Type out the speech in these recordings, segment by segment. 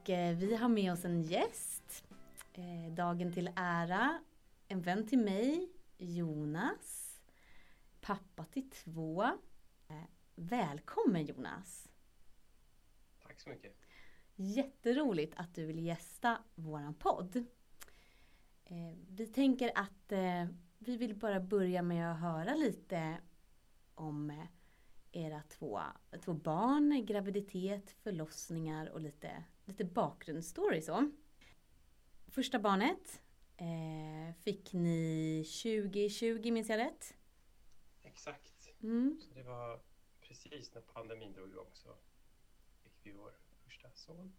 och eh, vi har med oss en gäst. Eh, dagen till ära. En vän till mig, Jonas. Pappa till två. Eh, välkommen Jonas! Tack så mycket! Jätteroligt att du vill gästa våran podd. Vi tänker att vi vill bara börja med att höra lite om era två, två barn, graviditet, förlossningar och lite, lite bakgrundsstory så. Första barnet eh, fick ni 2020, minns jag rätt? Exakt. Mm. Så det var precis när pandemin drog igång så fick vi vår första son.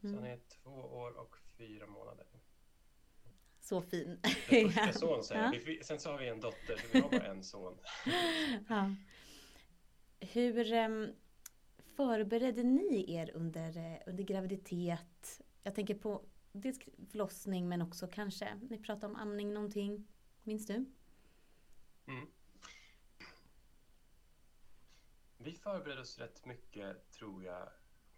Så Mm. han är två år och fyra månader. Så fin. Den första son säger Ja. Sen så har vi en dotter, så vi har bara en son. Ja. Hur em, förberedde ni er under, eh, under graviditet? Jag tänker på dels förlossning men också kanske, ni pratade om amning någonting. Minns du? Mm. Vi förberedde oss rätt mycket, tror jag,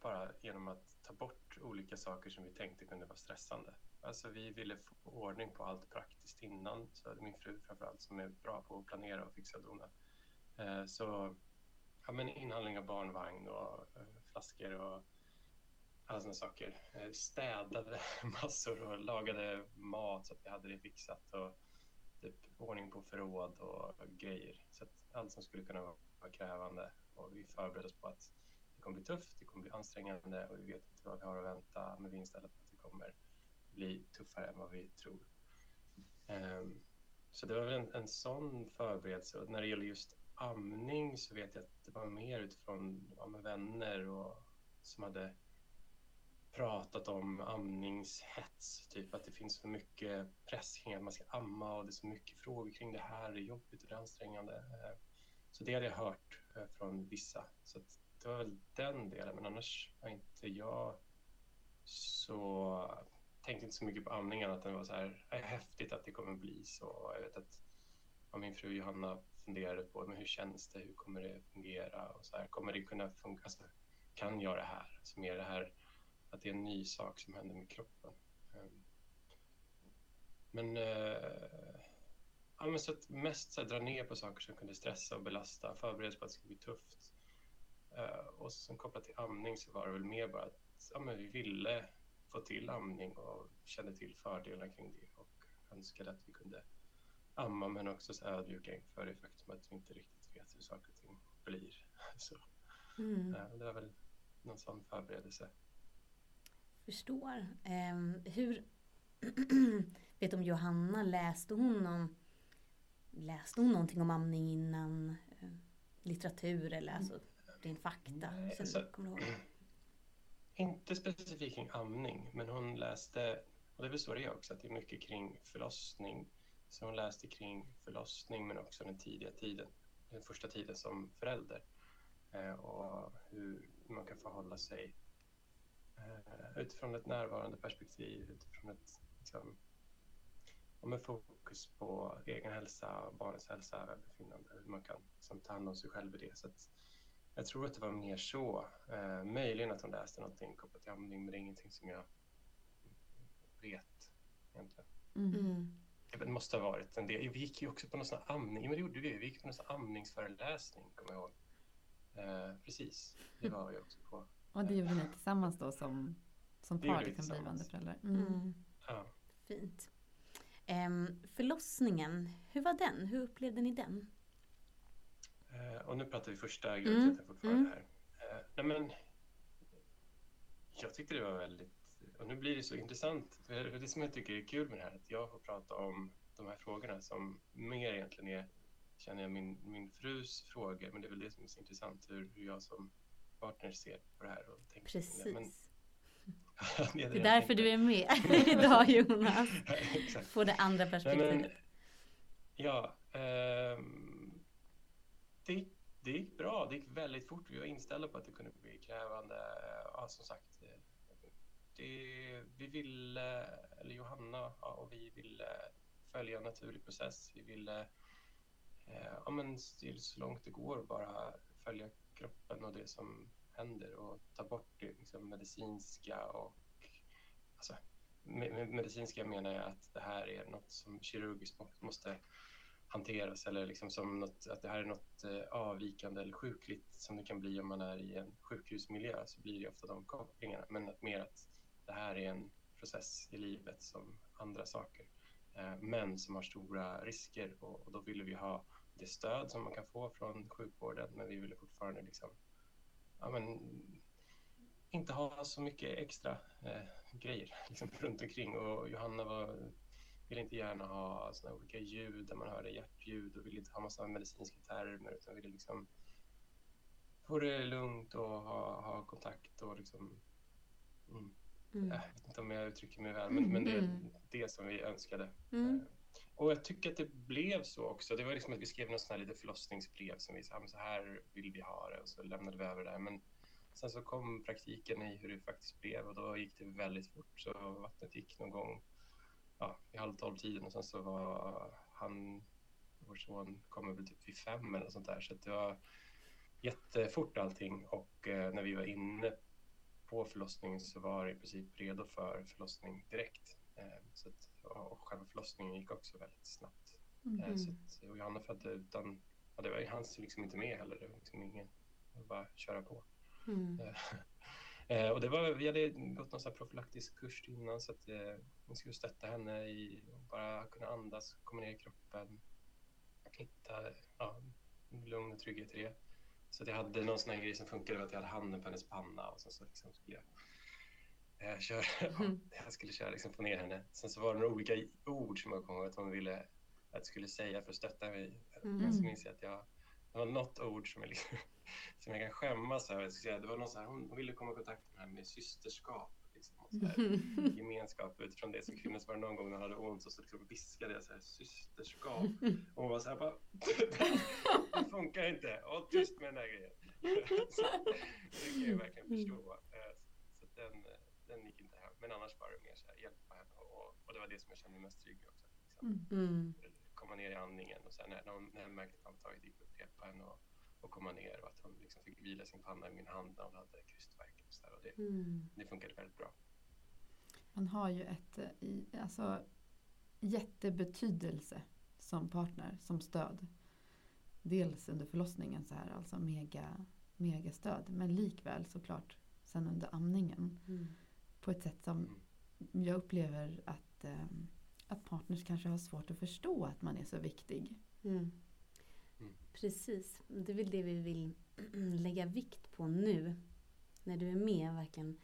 bara genom att ta bort olika saker som vi tänkte kunde vara stressande. Alltså vi ville få ordning på allt praktiskt innan, så min fru framförallt som är bra på att planera och fixa och dona. Eh, så ja, men inhandling av barnvagn och eh, flaskor och alla sådana saker. Eh, städade massor och lagade mat så att vi hade det fixat. Och typ ordning på förråd och grejer. Så att allt som skulle kunna vara krävande. Och vi förberedde oss på att det kommer bli tufft, det kommer bli ansträngande och vi vet inte vad vi har att vänta. Men vi inställer på att det kommer bli tuffare än vad vi tror. Um, så det var väl en, en sån förberedelse. Och när det gäller just amning så vet jag att det var mer utifrån ja, med vänner och som hade pratat om amningshets, typ att det finns för mycket press kring att man ska amma och det är så mycket frågor kring det här, det är jobbigt och det är ansträngande. Så det hade jag hört eh, från vissa. Så att det var väl den delen, men annars var inte jag så tänkte inte så mycket på amning att det var så här, "Är häftigt att det kommer bli så. Jag vet att ja, min fru Johanna funderade på men hur känns det, hur kommer det fungera och så här, kommer det kunna funka, alltså, kan jag det här? Alltså mer det här att det är en ny sak som händer med kroppen. Ehm, men, eh, ja, men så att mest så här, dra ner på saker som kunde stressa och belasta, förbereda sig på att det skulle bli tufft. Eh, och sen kopplat till amning så var det väl mer bara att ja, men vi ville få till amning och kände till fördelarna kring det och önskade att vi kunde amma men också så ödmjuka inför det faktum att vi inte riktigt vet hur saker och ting blir. Så, Mm. eh, det var väl någon sån förberedelse. Förstår. Em, hur... vet du om Johanna, läste hon om... Läste hon någonting om amning innan? eh, litteratur eller alltså din fakta? Nej, som alltså- du kommer ihåg? Inte specifikt kring amning, men hon läste, och det är väl så det är också, att det är mycket kring förlossning. Så hon läste kring förlossning men också den tidiga tiden, den första tiden som förälder. Eh, och hur man kan förhålla sig eh, utifrån ett närvarande perspektiv, utifrån ett liksom, men fokus på egen hälsa, barnets hälsa, välbefinnande, hur man kan liksom, ta hand om sig själv i det. Så att, jag tror att det var mer så. Eh, möjligen att hon läste någonting kopplat till amning, men det är ingenting som jag vet egentligen. Mm. Det måste ha varit en del. Vi gick ju också på någon sån här amning, men det gjorde vi. Vi gick på någon sån här amningsföreläsning, kommer jag ihåg. Eh, precis, det var jag också på. Och det gjorde ni tillsammans då som, som Det par, liksom blivande föräldrar? Mm. Mm. Ja. Fint. Em, förlossningen, hur var den? Hur upplevde ni den? Eh, och nu pratar vi första graviditeten fortfarande mm. här. Eh, nej men, jag tyckte det var väldigt, och nu blir det så intressant. Det som jag tycker är kul med det här, att jag får prata om de här frågorna som mer egentligen är, känner jag, min, min frus frågor. Men det är väl det som är så intressant, hur, hur jag som partner ser på det här och tänker Precis. det. Men, Det är jag därför tänkte. du är med idag Jonas. Få det andra perspektivet. men, ja, ehm, det, det gick bra. Det gick väldigt fort. Vi var inställda på att det kunde bli krävande. Ja, som sagt, det, vi ville, eller Johanna ja, och vi ville följa en naturlig process. Vi ville eh, ja, men till så långt det går bara följa kroppen och det som händer och ta bort det liksom, medicinska och alltså, med, medicinska menar jag att det här är något som kirurgiskt måste hanteras eller liksom som något, att det här är något eh, avvikande eller sjukligt som det kan bli om man är i en sjukhusmiljö så blir det ofta de kopplingarna. Men att mer att det här är en process i livet som andra saker. Eh, men som har stora risker och, då ville vi ha det stöd som man kan få från sjukvården men vi ville fortfarande liksom, ja, men, inte ha så mycket extra eh, grejer liksom, runt omkring. Och Johanna var, ville inte gärna ha såna olika ljud där man hörde hjärtljud och ville inte ha massa medicinska termer utan ville liksom få det lugnt och ha, ha kontakt och liksom mm. Mm. Jag vet inte om jag uttrycker mig väl, men, men det är mm. det som vi önskade. Mm. Eh, och jag tycker att det blev så också. Det var liksom att vi skrev något sånt här lite förlossningsbrev som vi sa, så här vill vi ha det och så lämnade vi över det. Men sen så kom praktiken i hur det faktiskt blev och då gick det väldigt fort. Så vattnet gick någon gång ja, vid halv tolv-tiden och sen så var han, vår son, kommer väl typ vid fem eller sånt där. Så det var jättefort allting och eh, när vi var inne på förlossningen så var i princip redo för förlossning direkt. Eh, så att, och själva förlossningen gick också väldigt snabbt. Mm. Så att, och Johanna födde utan, ja, det var hans liksom inte med heller, det var liksom ingen, det var bara köra på. Mm. Eh, och det var, vi hade gått någon sån profylaktisk kurs innan så att eh, vi skulle stötta henne i att bara kunna andas, komma ner i kroppen, hitta ja, lugn och trygghet i det. Så att jag hade någon sån här grej som funkade, att jag hade handen på hennes panna och sen så liksom skulle jag eh, köra, mm. jag skulle köra liksom få ner henne. Sen så var det några olika ord som jag kommer ihåg att hon ville att jag skulle säga för att stötta mig. Mm. Men så minns jag att jag, det var något ord som jag, liksom, som jag kan skämmas över. Det var någon så här, hon ville komma i kontakt med, med systerskap liksom, gemenskap utifrån det. Som kvinna så var någon gång när hon hade ont och så liksom viskade jag så här, systerskap. Och hon var så här bara, det funkar inte. Och tyst med den här grejen. så, det kan jag verkligen förstå. Eh, så den, den gick inte hem. Men annars var det mer så här, hjälpa henne. Och, och det var det som jag kände mig mest trygg i också. Liksom. Mm. Komma ner i andningen och sen när, när jag märkte att andetaget gick upp, hjälpa henne och, och komma ner och att hon liksom fick vila sin panna i min hand när hon hade krystvärk. Och, och det, mm. det funkade väldigt bra. Man har ju ett alltså, jättebetydelse som partner, som stöd. Dels under förlossningen så här, alltså mega, mega stöd. Men likväl såklart sen under amningen. Mm. På ett sätt som jag upplever att, eh, att partners kanske har svårt att förstå att man är så viktig. Mm. Mm. Precis, det är väl det vi vill lägga vikt på nu. När du är med verkligen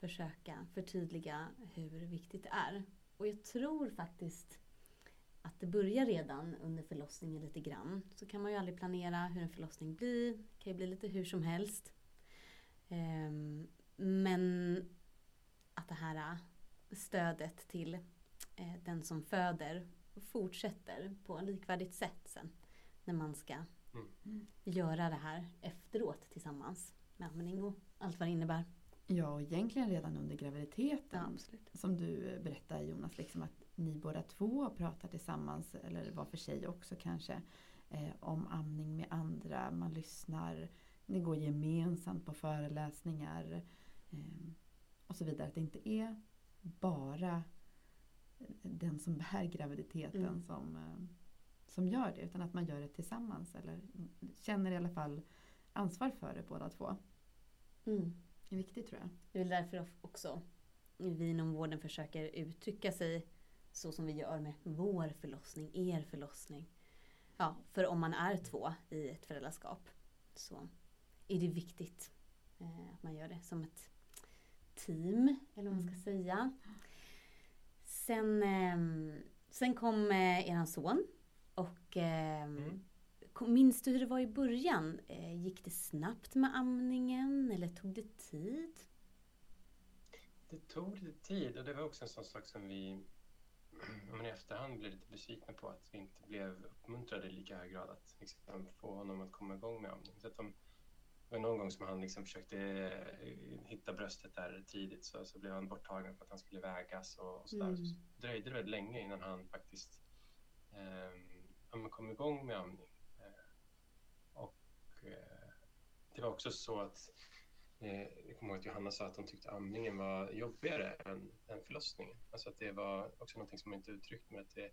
försöka förtydliga hur viktigt det är. Och jag tror faktiskt att det börjar redan under förlossningen lite grann. Så kan man ju aldrig planera hur en förlossning blir. Det kan ju bli lite hur som helst. Ehm, men att det här stödet till eh, den som föder fortsätter på ett likvärdigt sätt sen. När man ska mm. göra det här efteråt tillsammans med amning och allt vad det innebär. Ja, och egentligen redan under graviditeten. Ja, som du berättade Jonas, liksom att ni båda två pratar tillsammans, eller var för sig också kanske, eh, om amning med andra. Man lyssnar, ni går gemensamt på föreläsningar eh, och så vidare. Att det inte är bara den som bär graviditeten mm. som, eh, som gör det, utan att man gör det tillsammans. Eller känner i alla fall ansvar för det båda två. Mm. Är viktigt tror jag. Det är väl därför också vi inom vården försöker uttrycka sig så som vi gör med vår förlossning, er förlossning. Ja, för om man är två i ett föräldraskap så är det viktigt eh, att man gör det som ett team, eller vad man ska mm. säga. Sen, eh, sen kom eh, eran son och eh, mm. Minns du hur det var i början? Eh, gick det snabbt med amningen eller tog det tid? Det tog lite tid och det var också en sån sak som vi men i efterhand blev lite besvikna på att vi inte blev uppmuntrade i lika hög grad att liksom, få honom att komma igång med amning. Så att de, det var någon gång som han liksom försökte eh, hitta bröstet där tidigt så, så blev han borttagen för att han skulle vägas och, och så, mm. så dröjde det väldigt länge innan han faktiskt eh, kom igång med amning. Eh, det var också så att eh, jag kommer ihåg att Johanna sa att hon tyckte amningen var jobbigare än, än förlossningen. Alltså att det var också någonting som hon inte uttryckte men att det,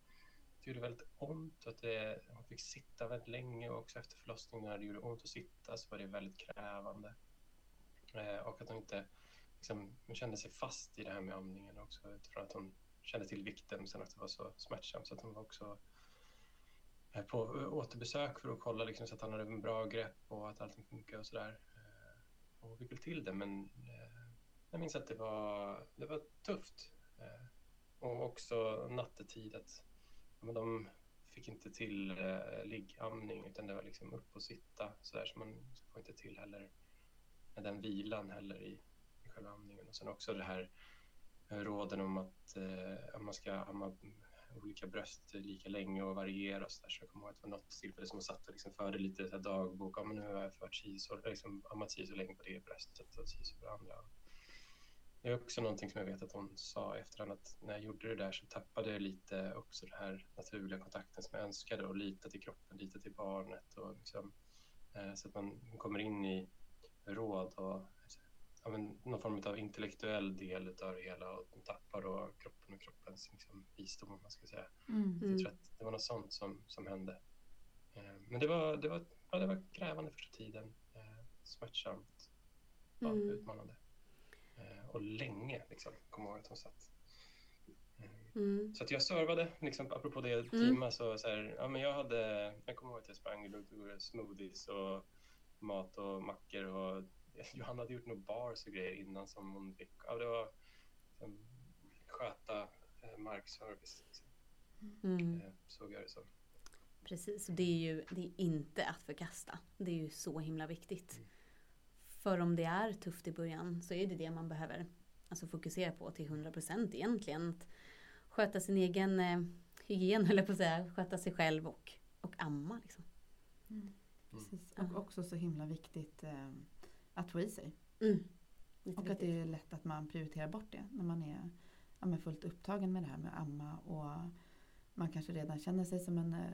det gjorde väldigt ont. Att det, hon fick sitta väldigt länge och också efter förlossningen när det gjorde ont att sitta så var det väldigt krävande. Eh, och att hon inte liksom, hon kände sig fast i det här med amningen också utifrån att hon kände till vikten men sen att det var så smärtsamt så att hon var också eh, Eh, på återbesök för att kolla liksom, så att han hade en bra grepp och att allting funkar och sådär. Eh, och vi fick till det men eh, jag minns att det var, det var tufft. Eh, och också nattetid att men de fick inte till eh, liggamning utan det var liksom upp och sitta sådär så man får inte till heller den vilan heller i, i själva amningen. Och sen också det här eh, råden om att eh, man ska amma olika bröst lika länge och variera. Så, där. så jag kommer ihåg att det var något tillfälle som jag satt och liksom förde lite så här dagbok. Ja, men nu har jag fört si så, liksom, ammat si så länge på det bröstet och si så på det andra. Det är också någonting som jag vet att hon sa efterhand att när jag gjorde det där så tappade jag lite också den här naturliga kontakten som jag önskade och lita till kroppen, lita till barnet och liksom, eh, så att man kommer in i råd och men, någon form av intellektuell del av det hela och de tappar då kroppen och kroppens liksom, visdom om man ska säga. Mm. Jag tror att det var något sånt som, som hände. Eh, men det var, det, var, ja, det var krävande första tiden, eh, smärtsamt, ja, mm. utmanande. Eh, och länge, liksom, kommer ihåg att hon satt. Mm. Så att jag servade, liksom, apropå det mm. teamet, så, så här, ja, men jag, hade, jag kommer ihåg att jag sprang runt och gjorde smoothies och mat och mackor och Johanna hade gjort några bars och grejer innan som hon fick. Ja, det var liksom, sköta eh, markservice. Liksom. Mm. Eh, såg jag det som. Precis, och det är ju det är inte att förkasta. Det är ju så himla viktigt. Mm. För om det är tufft i början så är det det man behöver alltså fokusera på till 100% egentligen. Att sköta sin egen eh, hygien, eller på att säga. Sköta sig själv och, och amma. Liksom. Mm. Precis. Och också så himla viktigt eh, att få i sig. Mm. Och att det är lätt att man prioriterar bort det när man är ja, fullt upptagen med det här med amma och man kanske redan känner sig som en eh,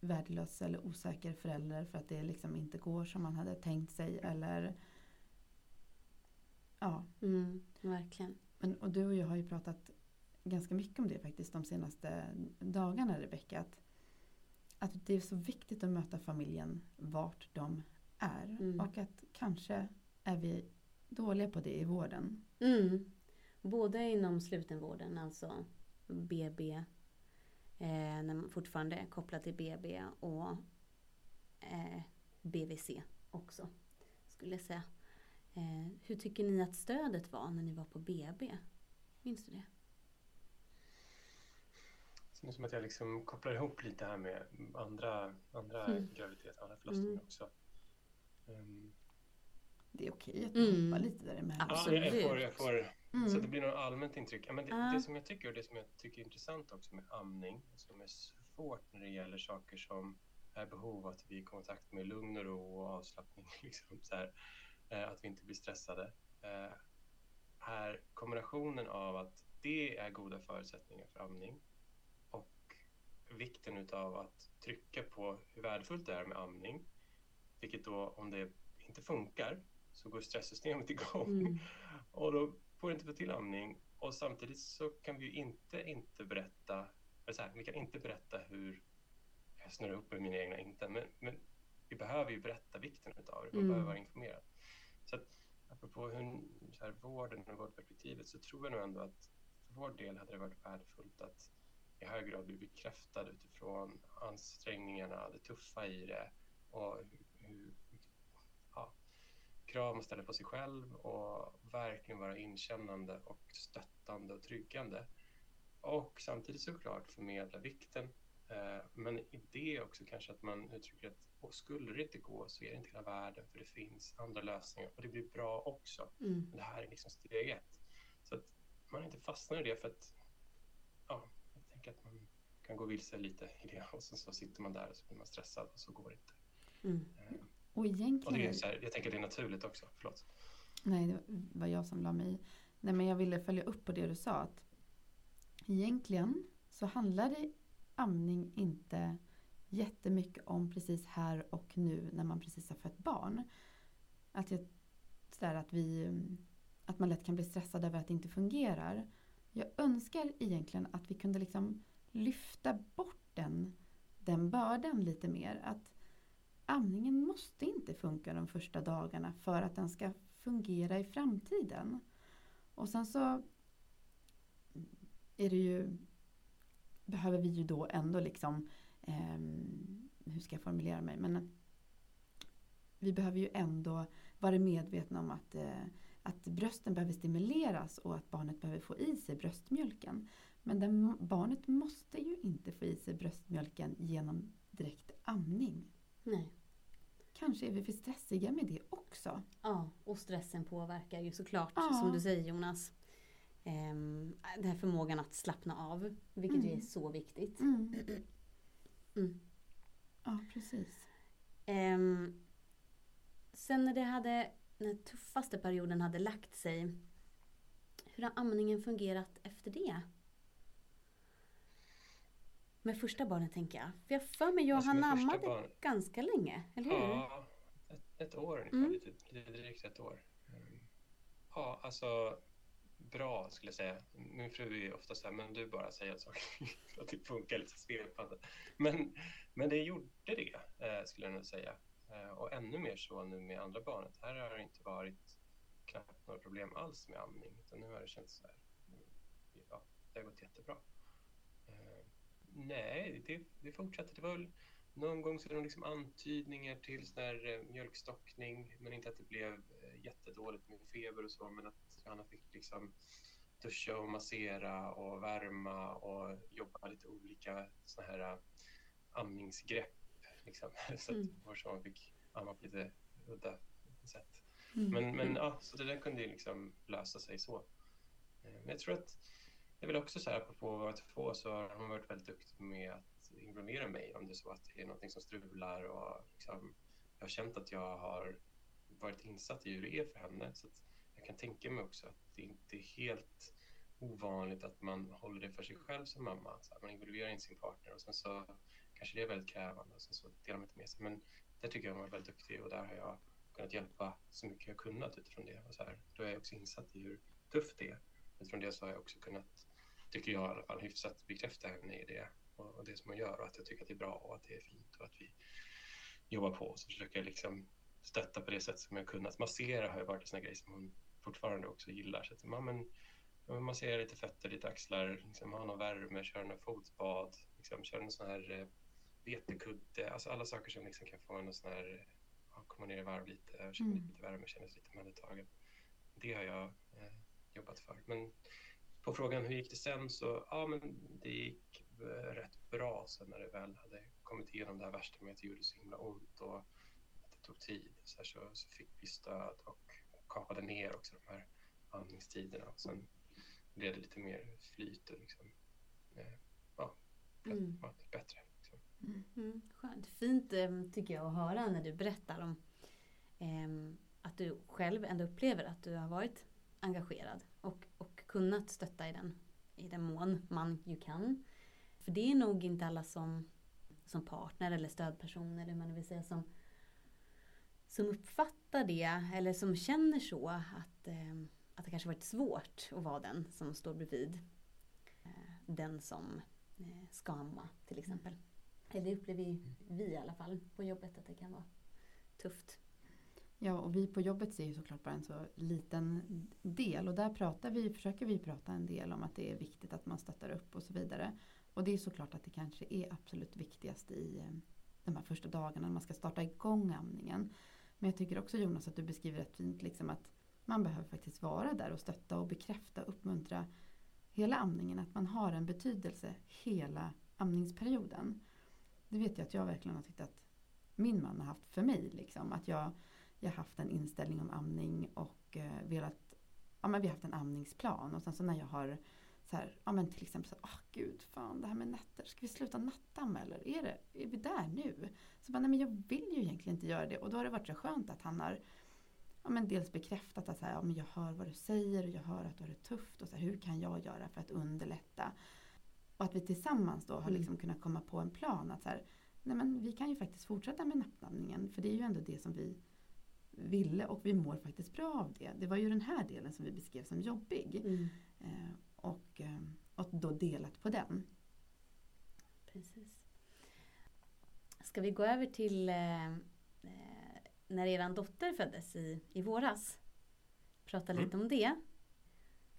värdelös eller osäker förälder för att det liksom inte går som man hade tänkt sig eller Ja. Mm, verkligen. Men, och du och jag har ju pratat ganska mycket om det faktiskt de senaste dagarna Rebecka. Att, att det är så viktigt att möta familjen vart de är. Mm. Och att kanske är vi dåliga på det i vården. Mm. Både inom slutenvården, alltså BB, eh, fortfarande kopplat till BB och eh, BVC också. Skulle jag säga. Eh, hur tycker ni att stödet var när ni var på BB? Minns du det? Det känns som att jag liksom kopplar ihop lite här med andra, andra mm. graviditeter, andra förlossningar mm. också. Um, det är okej att mm. hoppa lite däremellan. Absolut. Ja, jag får, jag får, mm. Så det blir något allmänt intryck. Ja, men det, ah. det, som jag tycker och det som jag tycker är intressant också med amning, som är svårt när det gäller saker som är behov av att vi är i kontakt med lugn och ro och avslappning, liksom, så här, eh, att vi inte blir stressade, eh, är kombinationen av att det är goda förutsättningar för amning och vikten utav att trycka på hur värdefullt det är med amning vilket då, om det inte funkar, så går stresssystemet igång. Mm. och då får du inte få till amning. Och samtidigt så kan vi ju inte inte berätta, så här, vi kan inte berätta hur, jag snurrar upp med mina egna inte, men, men vi behöver ju berätta vikten utav det, man mm. behöver vara informerad. Så att, apropå hur, så här, vården och vårdperspektivet så tror jag nog ändå att för vår del hade det varit värdefullt att i hög grad bli bekräftad utifrån ansträngningarna, det tuffa i det och hur ja, krav man ställer på sig själv och verkligen vara inkännande och stöttande och tryggande. Och samtidigt såklart förmedla vikten. Eh, men i det också kanske att man uttrycker att och skulle det inte gå så är det inte hela världen för det finns andra lösningar och det blir bra också. Mm. Det här är liksom steg ett. Så att man inte fastnar i det för att ja, jag tänker att man kan gå vilse lite i det och sen så sitter man där och så blir man stressad och så går det inte. Mm. Och egentligen... Och det är så här, jag tänker att det är naturligt också. Förlåt. Nej, det var jag som la mig i. Nej, men jag ville följa upp på det du sa. Att egentligen så handlar det amning inte jättemycket om precis här och nu när man precis har fött barn. Att jag sådär att vi att man lätt kan bli stressad över att det inte fungerar. Jag önskar egentligen att vi kunde liksom lyfta bort den, den bördan lite mer. Att amningen måste inte funka de första dagarna för att den ska fungera i framtiden. Och sen så är det ju, behöver vi ju då ändå liksom, eh, hur ska jag formulera mig, men vi behöver ju ändå vara medvetna om att, eh, att brösten behöver stimuleras och att barnet behöver få i sig bröstmjölken. Men den, barnet måste ju inte få i sig bröstmjölken genom direkt amning. Nej. Kanske är vi för stressiga med det också. Ja, och stressen påverkar ju såklart ja. som du säger Jonas. Um, den här förmågan att slappna av, vilket mm. är så viktigt. Mm. Mm. Ja, precis. Um, sen när det hade, när tuffaste perioden hade lagt sig, hur har amningen fungerat efter det? Med första barnet tänker jag. För jag för mig jag han ammade ganska länge, eller hur? Ja, ett, ett år ungefär, mm. lite, lite drygt ett år. Um, ja, alltså bra skulle jag säga. Min fru är ofta så här, men du bara säger saker att det funkar lite svepande. Men, men det gjorde det, eh, skulle jag nog säga. Eh, och ännu mer så nu med andra barnet. Här har det inte varit knappt några problem alls med amning, utan nu har det känts så här, ja, det har gått jättebra. Eh, nej, det, det fortsatte. Det var väl någon gång så är det liksom antydningar till sån här mjölkstockning, men inte att det blev jättedåligt med feber och så, men att Johanna fick liksom duscha och massera och värma och jobba lite olika såna här äh, amningsgrepp. Liksom. Så mm. att man fick amma på lite udda sätt. Mm. Men, men ja, så det där kunde ju liksom lösa sig så. Eh, men jag tror att det är väl också så här, apropå att vara två, så har hon varit väldigt duktig med att involvera mig om det är så att det är någonting som strular och liksom, jag har känt att jag har varit insatt i hur det är för henne. Så jag kan tänka mig också att det inte är helt ovanligt att man håller det för sig själv som mamma. Så att man involverar in sin partner och sen så kanske det är väldigt krävande och sen så delar man inte med sig. Men där tycker jag hon var väldigt duktig och där har jag kunnat hjälpa så mycket jag kunnat utifrån det. Och så här, då är jag också insatt i hur tufft det är. Utifrån det så har jag också kunnat, tycker jag i alla fall, hyfsat bekräfta henne i det och, och det som hon gör och att jag tycker att det är bra och att det är fint och att vi jobbar på. Så försöker jag liksom stötta på det sätt som jag kunnat. Massera har ju varit en sån grej som hon fortfarande också gillar. Så att, ja, men, massera lite fötter, lite axlar, liksom, ha någon värme, köra någon fotbad, liksom, köra någon sån här eh, vetekudde, alltså alla saker som liksom kan få en att sån här, ja, komma ner i varv lite, känna mm. lite värme, känna sig lite omhändertagen. Det har jag eh, jobbat för. Men på frågan hur gick det sen så, ja men det gick eh, rätt bra sen när det väl hade kommit igenom det här värsta med att det gjorde så himla ont och tog tid så, så, så, fick vi stöd och kapade ner också de här andningstiderna. Och sen blev det lite mer flyt och liksom, eh, ja, mm. bättre. Liksom. Mm. Mm. Skönt. Fint eh, tycker jag att höra när du berättar om eh, att du själv ändå upplever att du har varit engagerad och kunnat stötta i den, i den mån man ju kan. För det är nog inte alla som, som partner eller stödperson eller man vill säga som som uppfattar det eller som känner så att, eh, att det kanske varit svårt att vara den som står bredvid eh, den som eh, ska amma till exempel. Mm. Det upplever vi, vi i alla fall på jobbet att det kan vara tufft. Ja, och vi på jobbet ser ju såklart bara en så liten del och där pratar vi, försöker vi prata en del om att det är viktigt att man stöttar upp och så vidare. Och det är såklart att det kanske är absolut viktigast i eh, de här första dagarna när man ska starta igång amningen. Men jag tycker också Jonas att du beskriver rätt fint liksom att man behöver faktiskt vara där och stötta och bekräfta, och uppmuntra hela amningen. Att man har en betydelse hela amningsperioden. Det vet jag att jag verkligen har tyckt att min man har haft för mig. Liksom. Att jag, jag haft en inställning om amning och eh, velat, ja men vi har haft en amningsplan. Och sen så när jag har så här, ja men till exempel så, åh oh, gud, fan det här med nätter, ska vi sluta nattamma eller är, det, är vi där nu? Så bara, nej men jag vill ju egentligen inte göra det och då har det varit så skönt att han har ja, men dels bekräftat att så här, ja, men jag hör vad du säger och jag hör att du har det tufft och så här, hur kan jag göra för att underlätta? Och att vi tillsammans då har mm. liksom kunnat komma på en plan att så här, nej men vi kan ju faktiskt fortsätta med nappamningen för det är ju ändå det som vi ville och vi mår faktiskt bra av det. Det var ju den här delen som vi beskrev som jobbig. Mm. Eh, och, eh, och då delat på den. Precis. Ska vi gå över till eh, eh när er dotter föddes i, i våras? Prata mm. lite om det.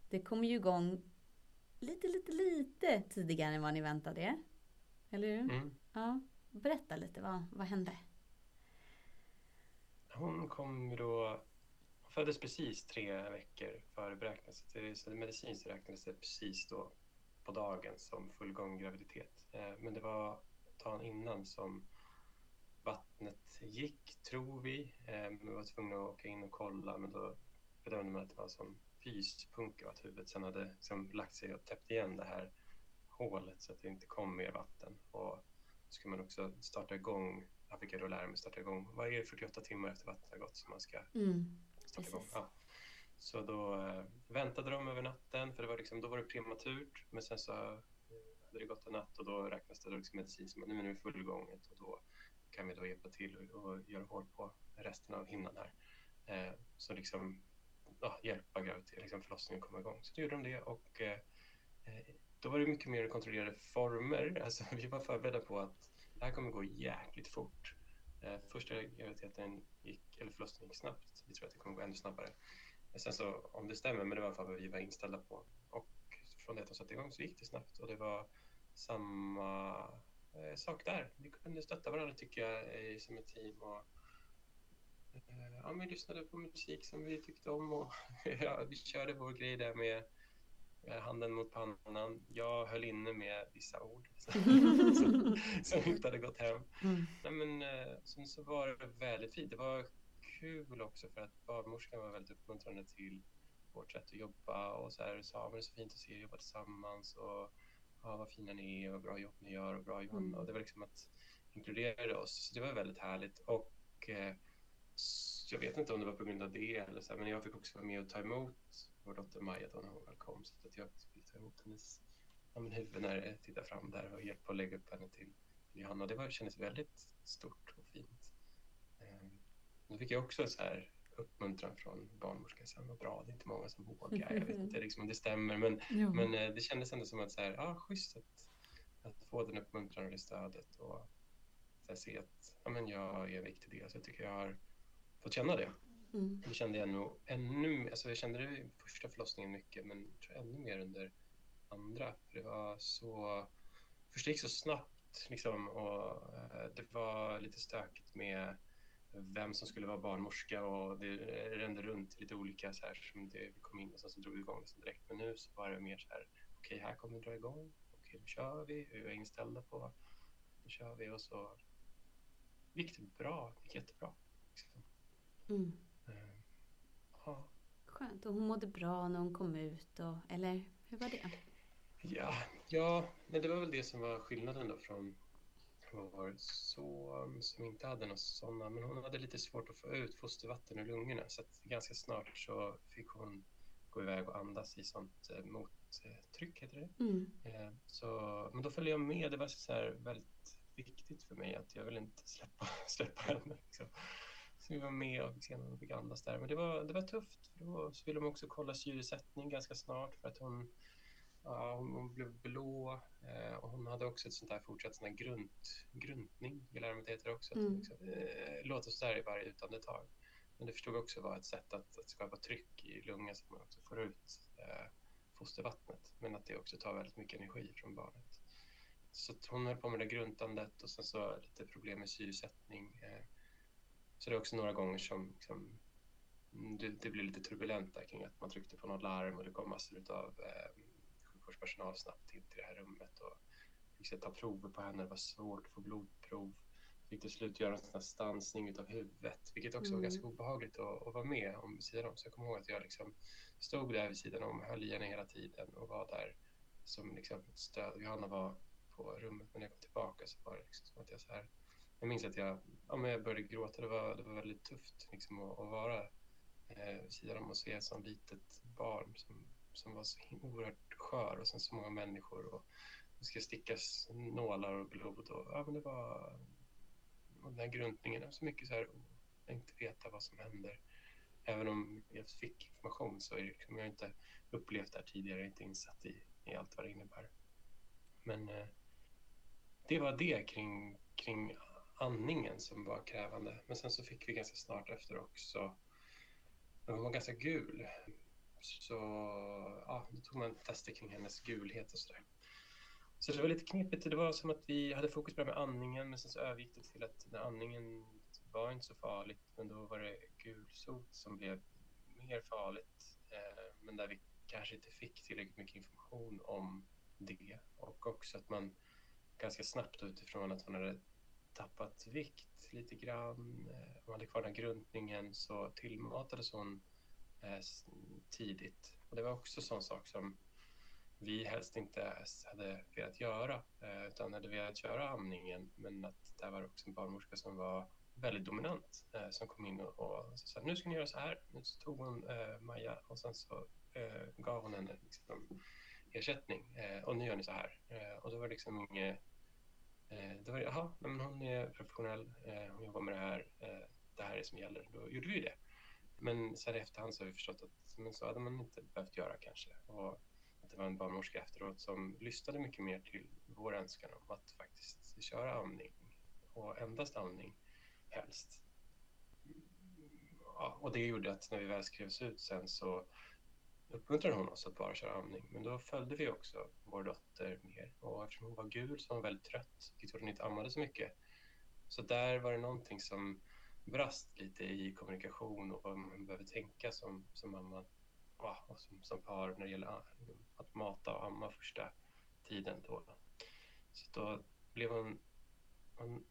Det kom ju igång lite, lite, lite tidigare än vad ni väntade er. Eller hur? Mm. Ja. Berätta lite, vad, vad hände? Hon kom då... Hon föddes precis tre veckor före beräknat. Så medicinskt räknades det precis då på dagen som fullgång graviditet. Eh, men det var dagen innan som vattnet gick, tror vi. Eh, vi var tvungna att åka in och kolla, men då bedömde man att det var som fyspunka och att huvudet sen hade liksom lagt sig och täppt igen det här hålet så att det inte kom mer vatten. Och så skulle man också starta igång, jag fick mig starta igång, vad är det 48 timmar efter vattnet har gått som man ska mm, starta igång? Ja. Så då äh, väntade de över natten, för det var liksom, då var det prematurt, men sen så äh, hade det gått en natt och då räknas det då liksom medicin som nu är det fullgånget och då kan vi då hjälpa till och, och göra hål på resten av hinnan här. Eh, så liksom ja, hjälpa graviditet, liksom förlossningen komma igång. Så då gjorde de det och eh, eh då var det mycket mer kontrollerade former. Alltså, vi var förberedda på att det här kommer gå jäkligt fort. Eh, första graviditeten gick, eller förlossningen gick snabbt. Vi tror att det kommer gå ännu snabbare. Men sen så, om det stämmer, men det var i alla fall vad vi var inställda på. Och från det att de satte igång så gick det snabbt och det var samma eh, sak där. Vi kunde stötta varandra tycker jag eh, som ett team. Och, eh, ja, vi lyssnade på musik som vi tyckte om och ja, vi körde vår grej där med handen mot pannan. Jag höll inne med vissa ord som, som inte hade gått hem. Mm. Nej, men, eh, sen så var det väldigt fint. Det var kul också för att barnmorskan var väldigt uppmuntrande till vårt sätt att jobba och så här, sa men det är så fint att se er jobba tillsammans och ja, vad fina ni är och bra jobb ni gör och bra Johanna. Mm. Och det var liksom att inkludera oss. Så det var väldigt härligt och eh, jag vet inte om det var på grund av det eller så här, men jag fick också vara med och ta emot vår dotter Maja då när hon väl kom. Så att jag fick ta emot hennes ja, men huvud när jag tittade fram där och hjälpa att lägga upp henne till, Johanna. Det var, kändes väldigt stort och fint. Um, då fick jag också så här uppmuntran från barnmorskan. Så vad bra, det är inte många som vågar. Jag vet inte liksom, om det stämmer, men, men eh, det kändes ändå som att så här, ah, schysst att, att få den uppmuntran och det stödet och så här, se att ja, men jag är en viktig del. Så jag tycker jag har fått känna det. Mm. Det kände jag nog ännu alltså jag kände det i första förlossningen mycket, men jag tror ännu mer under andra. För det var så... Först gick så snabbt liksom, och eh, det var lite stökigt med vem som skulle vara barnmorska och det rände runt lite olika så här som det, kom in och sen så drog vi igång det direkt. Men nu så var det mer så här, okej, okay, här kommer vi dra igång. Okej, okay, nu kör vi. Vi var inställda på, nu kör vi och så gick det bra, det gick jättebra. Liksom. Mm. Ja. Skönt. Och hon mådde bra när hon kom ut? Och, eller hur var det? Ja, ja men det var väl det som var skillnaden då från vår son som inte hade några sådana. Men hon hade lite svårt att få ut fostervatten ur lungorna. Så att ganska snart så fick hon gå iväg och andas i sånt eh, mottryck, heter det. Mm. Eh, så, men då följde jag med. Det var så här väldigt viktigt för mig att jag vill inte släppa, släppa henne. Liksom. Vi var med och fick se henne andas där. Men det var, det var tufft. För då så ville de också kolla syresättning ganska snart för att hon, ja, hon, hon blev blå eh, och hon hade också ett sånt där fortsatt sån här grunt, gruntning, vill jag det heter också. Mm. Liksom, eh, låter sådär i varje utandetag. Men det förstod också var ett sätt att, att skapa tryck i lungan så att man också får ut eh, fostervattnet. Men att det också tar väldigt mycket energi från barnet. Så hon höll på med det gruntandet och sen så lite problem med syresättning. Eh, så det är också några gånger som liksom, mm, det, det blev lite turbulent där kring att man tryckte på något larm och det kom massor av eh, sjukvårdspersonal snabbt in till det här rummet och fick ta prover på henne. Det var svårt att få blodprov. Fick till slut göra en sån stansning av huvudet, vilket också mm. var ganska obehagligt att, att vara med om vid sidan om. Så jag kommer ihåg att jag liksom stod där vid sidan om, höll i henne hela tiden och var där som liksom stöd. Johanna var på rummet, men när jag kom tillbaka så var det liksom som att jag så här jag minns att jag, ja, men jag började gråta. Det var, det var väldigt tufft liksom, att, att vara eh, vid sidan om och se ett sånt litet barn som, som var så oerhört skör och sen så många människor. Och det ska stickas nålar och blod. Och, ja, men det var och den här gruntningen. Så mycket så här inte veta vad som händer. Även om jag fick information så är det liksom, jag har inte upplevt det här tidigare, inte insatt i, i allt vad det innebär. Men eh, det var det kring, kring andningen som var krävande. Men sen så fick vi ganska snart efter också, hon var ganska gul, så ja, då tog man tester kring hennes gulhet och sådär. Så det var lite knepigt. Det var som att vi hade fokus på det med andningen men sen så övergick det till att när andningen var inte så farligt men då var det gulsot som blev mer farligt. Eh, men där vi kanske inte fick tillräckligt mycket information om det och också att man ganska snabbt utifrån att hon hade tappat vikt lite grann, eh, hon hade kvar den gruntningen så tillmatades hon eh, tidigt. Och det var också en sån sak som vi helst inte hade velat göra eh, utan hade velat göra amningen men att där var också en barnmorska som var väldigt dominant som kom in och, och sa nu ska ni göra så här. Nu så tog hon eh, Maja och sen så eh, gav hon henne liksom, ersättning eh, och nu gör ni så här. Och då var det liksom inget Eh, då var det, jaha, men hon är professionell, eh, hon jobbar med det här, eh, det här är det som gäller. Då gjorde vi det. Men sen i efterhand så har vi förstått att men så hade man inte behövt göra kanske. Och att det var en barnmorska efteråt som lyssnade mycket mer till vår önskan om att faktiskt köra amning och endast amning helst. Ja, och det gjorde att när vi väl skrevs ut sen så uppmuntrade hon oss att bara köra amning. Men då följde vi också vår dotter mer. Och eftersom hon var gul så var hon väldigt trött, vilket gjorde att hon inte ammade så mycket. Så där var det någonting som brast lite i kommunikation och vad man behöver tänka som, som mamma och som, som par när det gäller att mata och amma första tiden. Då. Så då blev hon, hon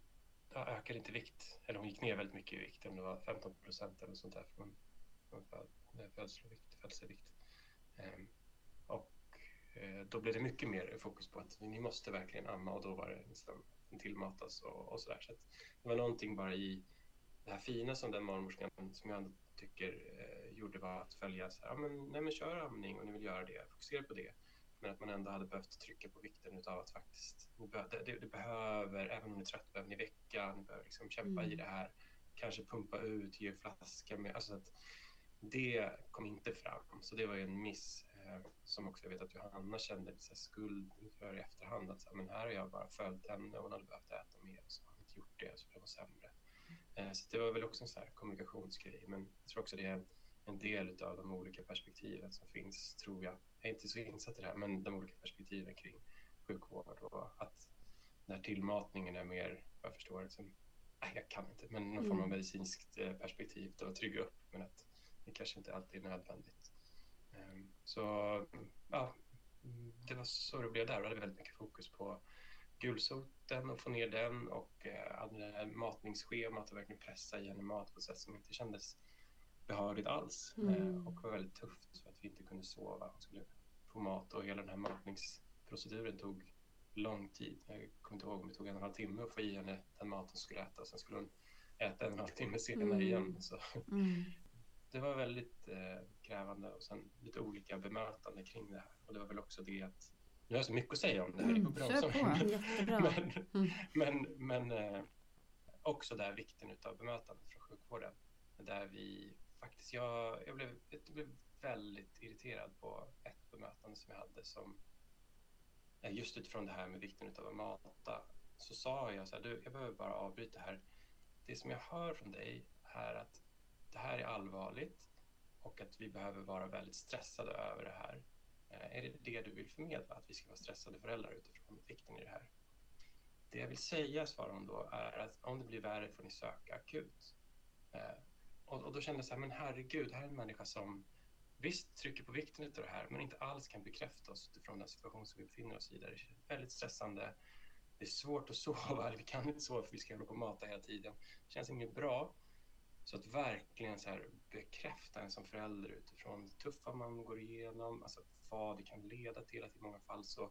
ja, ökade inte vikt, eller hon gick ner väldigt mycket i vikt, om det var 15 procent eller sånt där från, från födelsevikt. födelsevikt. Ehm, och eh, då blev det mycket mer fokus på att ni måste verkligen amma och då var det liksom tillmatas och, och sådär. Så det var någonting bara i det här fina som den barnmorskan, som jag ändå tycker eh, gjorde var att följa så här, ja, men, nej, men kör amning och ni vill göra det, fokusera på det. Men att man ändå hade behövt trycka på vikten av att faktiskt, det, det, det behöver, även om ni är trött, behöver ni väcka, ni behöver liksom kämpa mm. i det här, kanske pumpa ut, ge flaska med, alltså att det kom inte fram. Så det var ju en miss eh, som också jag vet att Johanna kände lite skuld för i efterhand. Att så här, men här har jag bara följt henne och hon hade behövt äta mer och så har hon inte gjort det så blev hon sämre. Eh, så det var väl också en så här kommunikationsgrej. Men jag tror också det är en del av de olika perspektiven som finns, tror jag. Jag är inte så insatt i det här, men de olika perspektiven kring sjukvård och att när tillmatningen är mer, jag förstår, liksom, nej, jag kan inte, men någon form av mm. medicinskt eh, perspektiv då trygga upp, men att det kanske inte alltid är nödvändigt. Ehm, så ja, det var så det blev där. Då hade vi väldigt mycket fokus på gulsoten och få ner den och eh, matningsschemat och verkligen pressa i en mat sätt som inte kändes behagligt alls mm. eh, och var väldigt tufft för att vi inte kunde sova och skulle få mat och hela den här matningsproceduren tog lång tid. Jag kommer inte ihåg om det tog en och en halv timme att få i henne den maten hon skulle äta och sen skulle hon äta en och en halv timme senare mm. igen. Så. Mm. Det var väldigt eh, krävande och sen lite olika bemötande kring det här och det var väl också det att nu har jag så mycket att säga om det här. Mm, det går bra. Jättebra. men, mm. men, men eh, också där vikten av bemötandet från sjukvården. Där vi faktiskt, jag, jag, blev, jag blev väldigt irriterad på ett bemötande som jag hade som eh, just utifrån det här med vikten av att mata. Så sa jag så här, du, jag behöver bara avbryta här. Det som jag hör från dig är att det här är allvarligt och att vi behöver vara väldigt stressade över det här. Eh, är det det du vill förmedla, att vi ska vara stressade föräldrar utifrån vikten i det här? Det jag vill säga, svarar hon då, är att om det blir värre får ni söka akut. Eh, och, och då kände jag så här, men herregud, här är en människa som visst trycker på vikten av det här, men inte alls kan bekräfta oss utifrån den situation som vi befinner oss i. Där det är väldigt stressande. Det är svårt att sova, vi kan inte sova för vi ska hålla på och mata hela tiden. Det känns inget bra. Så att verkligen så här bekräfta en som förälder utifrån det tuffa man går igenom, alltså vad det kan leda till, att i många fall så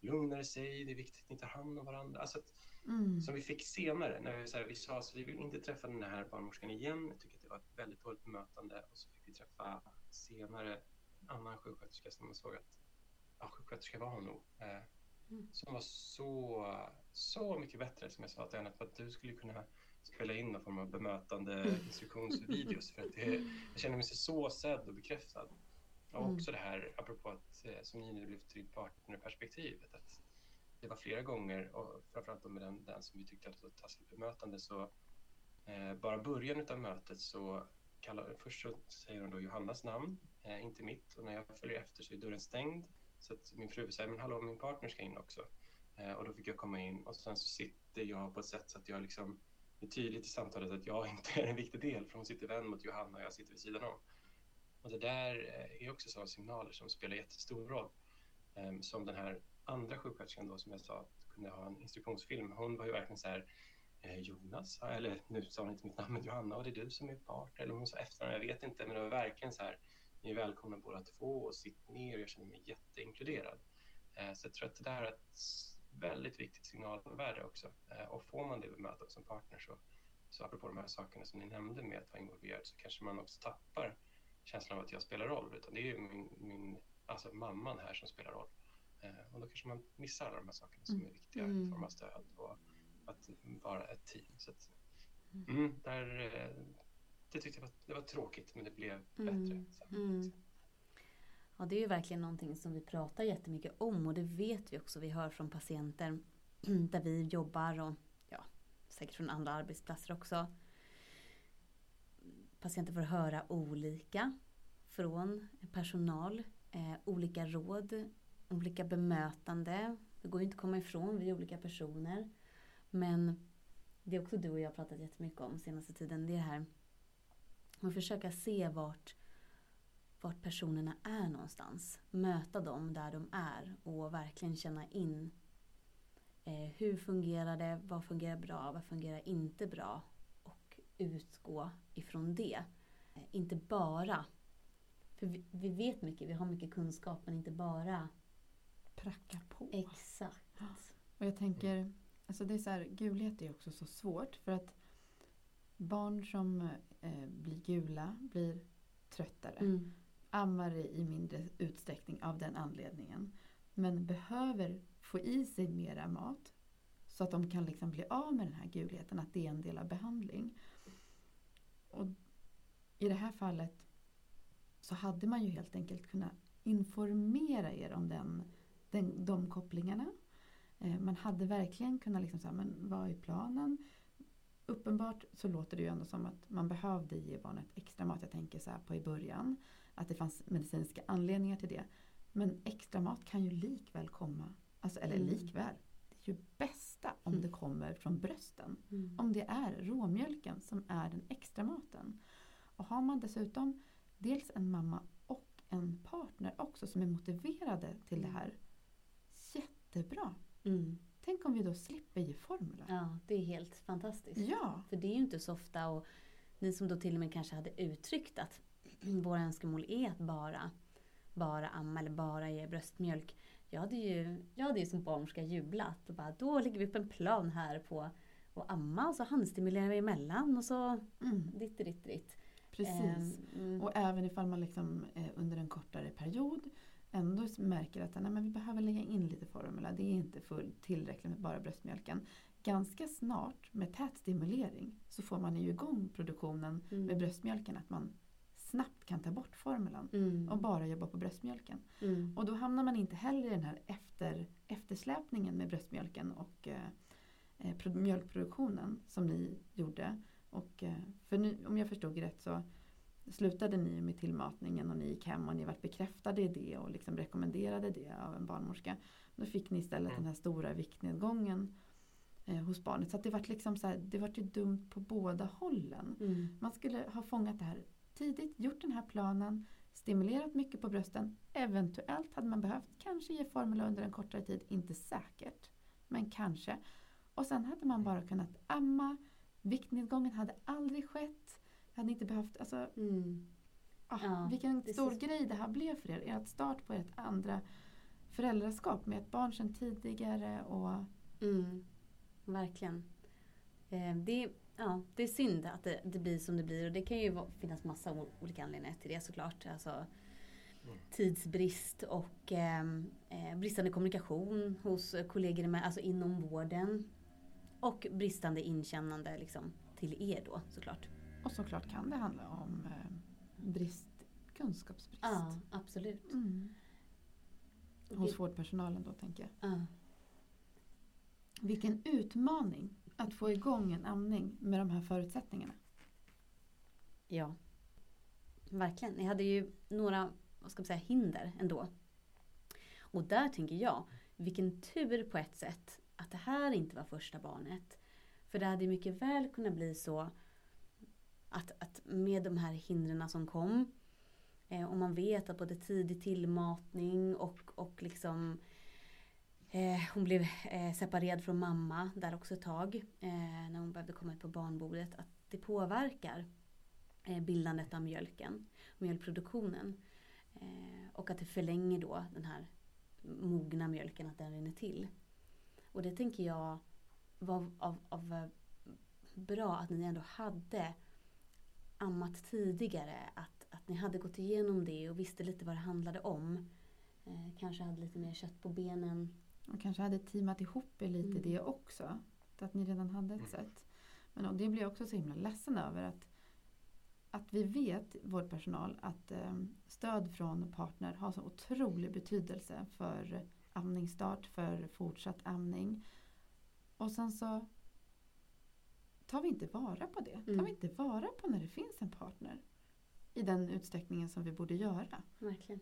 lugnar det sig, det är viktigt att ni tar hand om varandra. Alltså att, mm. Som vi fick senare, när vi, så här, vi sa att vi vill inte träffa den här barnmorskan igen, jag tycker att det var ett väldigt dåligt bemötande och så fick vi träffa senare en annan sjuksköterska som man såg att ja, sjuksköterska var hon nog. Eh, mm. Som var så, så mycket bättre som jag sa till henne, att du skulle kunna spela in någon form av bemötande instruktionsvideos för att det, jag känner mig så sedd och bekräftad. Och mm. också det här, apropå att, eh, som ni nu lyfter i partnerperspektivet, att det var flera gånger, och framförallt med den, den som vi tyckte att det var taskigt bemötande, så eh, bara början av mötet så kallar, först så säger hon då Johannas namn, eh, inte mitt, och när jag följer efter så är dörren stängd. Så att min fru säger, men hallå, min partner ska in också. Eh, och då fick jag komma in och sen så sitter jag på ett sätt så att jag liksom det är tydligt i samtalet att jag inte är en viktig del, för hon sitter vän mot Johanna och jag sitter vid sidan om. Och det där eh, är också sådana signaler som spelar jättestor roll. Ehm, som den här andra sjuksköterskan då som jag sa kunde ha en instruktionsfilm. Hon var ju verkligen så här eh, Jonas, eller nu sa hon inte mitt namn, men Johanna, och det är du som är part, eller hon sa efternamn, jag vet inte, men det var verkligen så här, ni är välkomna båda två och sitt ner, och jag känner mig jätteinkluderad. Eh, så jag tror att det där att väldigt viktigt signalvärde också. Eh, och får man det bemötandet som partner så, så apropå de här sakerna som ni nämnde med att vara involverad så kanske man också tappar känslan av att jag spelar roll, utan det är ju min, min alltså mamman här som spelar roll. Eh, och då kanske man missar alla de här sakerna som är viktiga mm. i form av stöd och att vara ett team. Så att, mm, mm där, eh, det tyckte jag var, det var tråkigt, men det blev mm. bättre. Mm. Ja, det är ju verkligen någonting som vi pratar jättemycket om och det vet vi också. Vi hör från patienter där vi jobbar och ja, säkert från andra arbetsplatser också patienter får höra olika från personal. Eh, olika råd, olika bemötande. Det går ju inte att komma ifrån, vi är olika personer. Men det är också du och jag pratat jättemycket om senaste tiden. Det är det här att försöka se vart, vart personerna är någonstans. Möta dem där de är och verkligen känna in eh, hur fungerar det, vad fungerar bra, vad fungerar inte bra utgå ifrån det. Eh, inte bara, för vi, vi, vet mycket, vi har mycket kunskap men inte bara pracka på. Exakt. Och jag tänker, alltså det är så här, gulhet är också så svårt för att barn som eh, blir gula blir tröttare. Mm. Ammar i mindre utsträckning av den anledningen. Men behöver få i sig mera mat så att de kan liksom bli av med den här gulheten, att det är en del av behandling. Och I det här fallet så hade man ju helt enkelt kunnat informera er om den, den, de kopplingarna. Eh, man hade verkligen kunnat liksom säga, men vad är planen? Uppenbart så låter det ju ändå som att man behövde ge barnet extra mat. Jag tänker så här på i början. Att det fanns medicinska anledningar till det. Men extra mat kan ju likväl komma, alltså, eller mm. likväl, ju bästa om mm. det kommer från brösten. Mm. Om det är råmjölken som är den extra maten. Och har man dessutom dels en mamma och en partner också som är motiverade till det här. Jättebra! Mm. Tänk om vi då slipper ge formula. Ja, det är helt fantastiskt. Ja. För det är ju inte så ofta och ni som då till och med kanske hade uttryckt att våra önskemål är att bara, bara amma eller bara ge bröstmjölk jag hade ju, jag hade ju som barnmorska jublat och bara då lägger vi upp en plan här på att amma och så handstimulerar vi emellan och så mm. ditt, ditt, ditt. Precis. Mm. Och även ifall man liksom, eh, under en kortare period ändå märker att nej, men vi behöver lägga in lite formula. Det är inte fullt tillräckligt med bara bröstmjölken. Ganska snart med tät stimulering så får man ju igång produktionen mm. med bröstmjölken. Att man snabbt kan ta bort formulan mm. och bara jobba på bröstmjölken. Mm. Och då hamnar man inte heller i den här efter, eftersläpningen med bröstmjölken och eh, eh mjölkproduktionen som ni gjorde. Och, eh, för nu, om jag förstod rätt så slutade ni med tillmatningen och ni gick hem och ni var bekräftade i det och liksom rekommenderade det av en barnmorska. Då fick ni istället mm. den här stora viktnedgången eh, hos barnet. Så det var liksom så här, det var ju dumt på båda hållen. Mm. Man skulle ha fångat det här tidigt, gjort den här planen, stimulerat mycket på brösten. Eventuellt hade man behövt kanske ge formula under en kortare tid, inte säkert, men kanske. Och sen hade man bara kunnat amma. Viktnedgången hade aldrig skett. Hade inte behövt, alltså, mm. ah, ja, vilken stor så... grej det här blev för er. Ert start på ert andra föräldraskap med ett barn sedan tidigare. Och... Mm, verkligen. Eh, det ja, det är synd att det, det, blir som det blir och det kan ju finnas massa olika anledningar till det såklart. Alltså, mm. Tidsbrist och ehm, eh, bristande kommunikation hos kollegor med, alltså inom vården. Och bristande inkännande liksom, till er då såklart. Och såklart kan det handla om eh, brist, kunskapsbrist. Ja, absolut. Mm. Hos vårdpersonalen då tänker jag. Ja. Vilken utmaning att få igång en amning med de här förutsättningarna. Ja, verkligen. Ni hade ju några vad ska man säga, hinder ändå. Och där tänker jag, vilken tur på ett sätt att det här inte var första barnet. För det hade mycket väl kunnat bli så att, att med de här hindren som kom, eh, och man vet att både tidig tillmatning och, och liksom eh, hon blev eh, separerad från mamma där också ett tag, eh, när hon behövde komma ut på barnbordet, att det påverkar eh, bildandet av mjölken, mjölkproduktionen. Eh, och att det förlänger då den här mogna mjölken, att den rinner till. Och det tänker jag var av, av eh, bra att ni ändå hade ammat tidigare. Att, att ni hade gått igenom det och visste lite vad det handlade om. Kanske hade lite mer kött på benen. Och kanske hade teamat ihop er lite Mm. det också. Att ni redan hade ett Mm. sätt. Men och det blir jag också så himla ledsen över att, att vi vet, vårdpersonal, att eh, stöd från partner har så otrolig betydelse för amningsstart, för fortsatt amning. Och sen så tar vi inte vara på det. Tar Mm. vi inte vara på när det finns en partner. I den utsträckningen som vi borde göra. Verkligen.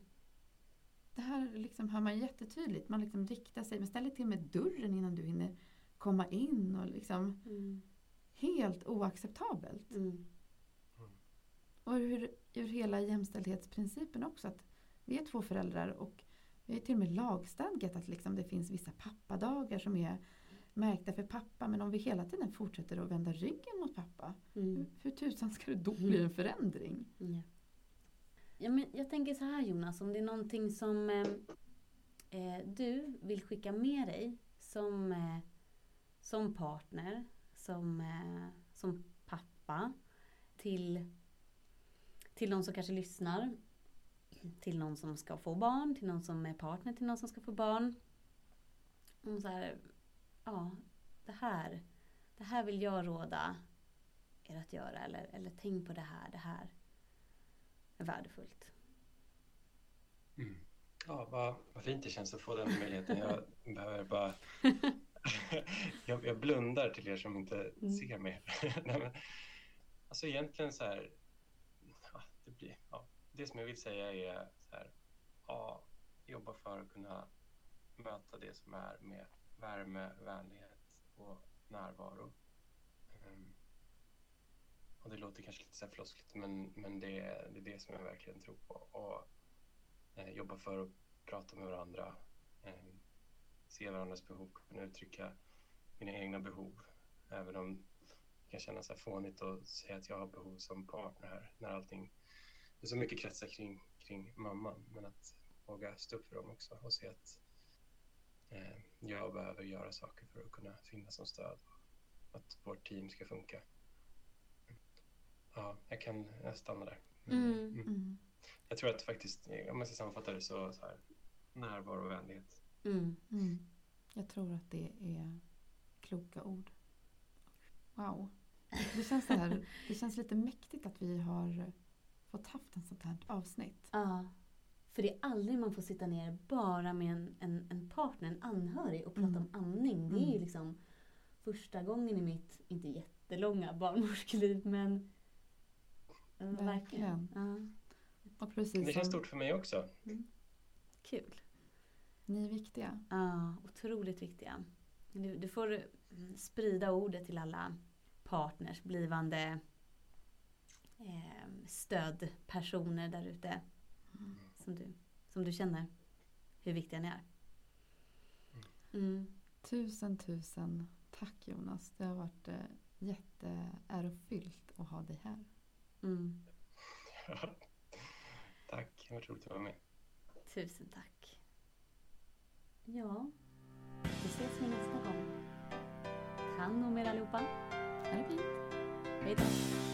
Det här liksom hör man jättetydligt. Man liksom riktar sig, man ställer till med dörren innan du hinner komma in. Och liksom Mm. helt oacceptabelt. Mm. Och ur, ur hela jämställdhetsprincipen också. Att vi är två föräldrar och vi har till och med lagstadgat att liksom det finns vissa pappadagar som är märkta för pappa. Men om vi hela tiden fortsätter att vända ryggen mot pappa. Mm. Hur, hur tusan ska det då bli en förändring? Ja. Ja, men jag tänker så här Jonas, om det är någonting som ehm, eh, du vill skicka med dig som, eh, som partner, som, eh, som pappa till, till någon som kanske lyssnar, till någon som ska få barn, till någon som är partner till någon som ska få barn. Om så här, ja, det här, det här vill jag råda er att göra eller, eller tänk på det här, det här värdefullt. Mm. Ja, vad, vad fint det känns att få den möjligheten. Jag behöver bara... jag, jag blundar till er som inte Mm. ser mig. Nej, men, alltså egentligen så här... Ja, det, blir, ja, det som jag vill säga är så här... Ja, jobba för att kunna möta det som är med värme, vänlighet och närvaro. Ehm, och det låter kanske lite så här floskligt, men, men det, är, det är det som jag verkligen tror på. Och eh, jobba för att prata med varandra, eh, se varandras behov, kunna uttrycka mina egna behov. Även om det kan kännas så här fånigt att säga att jag har behov som partner här, när allting det är så mycket kretsar kring, kring mamman. Men att våga stå upp för dem också och se att eh, jag behöver göra saker för att kunna finnas som stöd. Att vårt team ska funka. Ja, jag kan jag stanna där. Mm. Mm. Jag tror att faktiskt, om jag ska sammanfatta det så, så här, närvaro och vänlighet. Mm. Mm. Jag tror att det är kloka ord. Wow. Det känns, så här, det känns lite mäktigt att vi har fått haft en sånt här avsnitt. Ja. För det är aldrig man får sitta ner bara med en, en, en partner, en anhörig och prata Mm. om amning. Det är ju Mm. liksom första gången i mitt, inte jättelånga barnmorskeliv men verkligen. Ja. Och precis Det känns som stort för mig också. Kul. ni är viktiga. Ja, otroligt viktiga. Du, du får mm, sprida ordet till alla partners, blivande eh, stödpersoner där ute. Som du, som du känner hur viktiga ni är. Mm. Tusen, tusen tack Jonas. Det har varit eh, jätteärofyllt att ha dig här. Mm. Tack, det var roligt att vara med. Tusen tack. Ja, vi ses vi nästa gång. Ta hand om er allihopa. Ha det fint. Hej då.